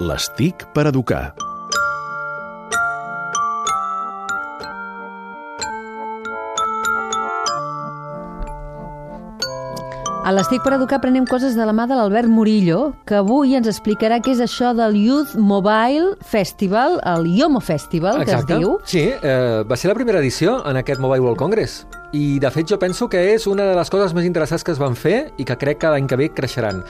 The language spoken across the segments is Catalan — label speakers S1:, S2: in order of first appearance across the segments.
S1: Les TIC per educar.
S2: A l'Estic per Educar prenem coses de la mà de l'Albert Murillo, que avui ens explicarà què és això del Youth Mobile Festival, el IOMO Festival, que es diu.
S3: Sí, eh, va ser la primera edició en aquest Mobile World Congress. I, de fet, jo penso que és una de les coses més interessants que es van fer i que crec que l'any que ve creixeran.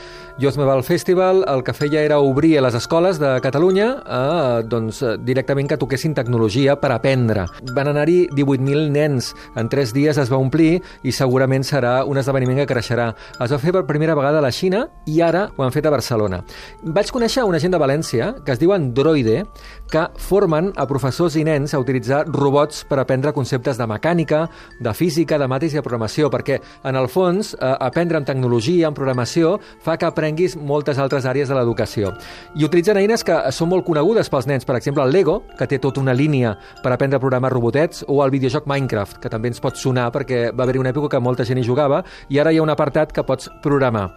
S3: Mobile Festival el que feia era obrir a les escoles de Catalunya a, doncs, directament que toquessin tecnologia per aprendre. Van anar-hi 18.000 nens. En tres dies es va omplir i segurament serà un esdeveniment que creixerà. Es va fer per primera vegada a la Xina i ara ho han fet a Barcelona. Vaig conèixer una gent de València que es diu Androide que formen a professors i nens a utilitzar robots per aprendre conceptes de mecànica, de física, física, de mates i de programació, perquè, en el fons, eh, aprendre en tecnologia, en programació, fa que aprenguis moltes altres àrees de l'educació. I utilitzen eines que són molt conegudes pels nens, per exemple, el Lego, que té tota una línia per aprendre a programar robotets, o el videojoc Minecraft, que també ens pot sonar perquè va haver-hi una època que molta gent hi jugava, i ara hi ha un apartat que pots programar.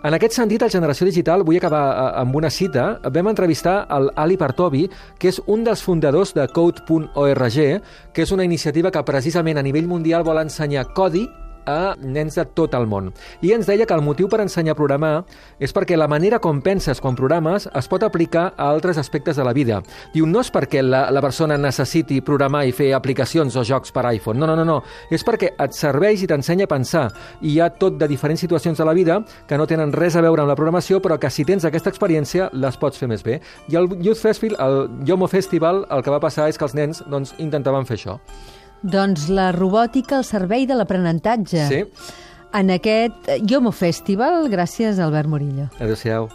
S3: En aquest sentit, al Generació Digital, vull acabar eh, amb una cita. Vam entrevistar el Ali Partovi, que és un dels fundadors de Code.org, que és una iniciativa que precisament a nivell mundial vol ensenyar codi a nens de tot el món. I ens deia que el motiu per ensenyar a programar és perquè la manera com penses quan programes es pot aplicar a altres aspectes de la vida. Diu, no és perquè la, la persona necessiti programar i fer aplicacions o jocs per iPhone. No, no, no, no. És perquè et serveix i t'ensenya a pensar. I hi ha tot de diferents situacions de la vida que no tenen res a veure amb la programació, però que si tens aquesta experiència les pots fer més bé. I el Youth Festival, el Yomo Festival, el que va passar és que els nens doncs, intentaven fer això.
S2: Doncs la robòtica al servei de l'aprenentatge.
S3: Sí.
S2: En aquest Yomo Festival, gràcies Albert Murillo.
S3: Adéu-siau.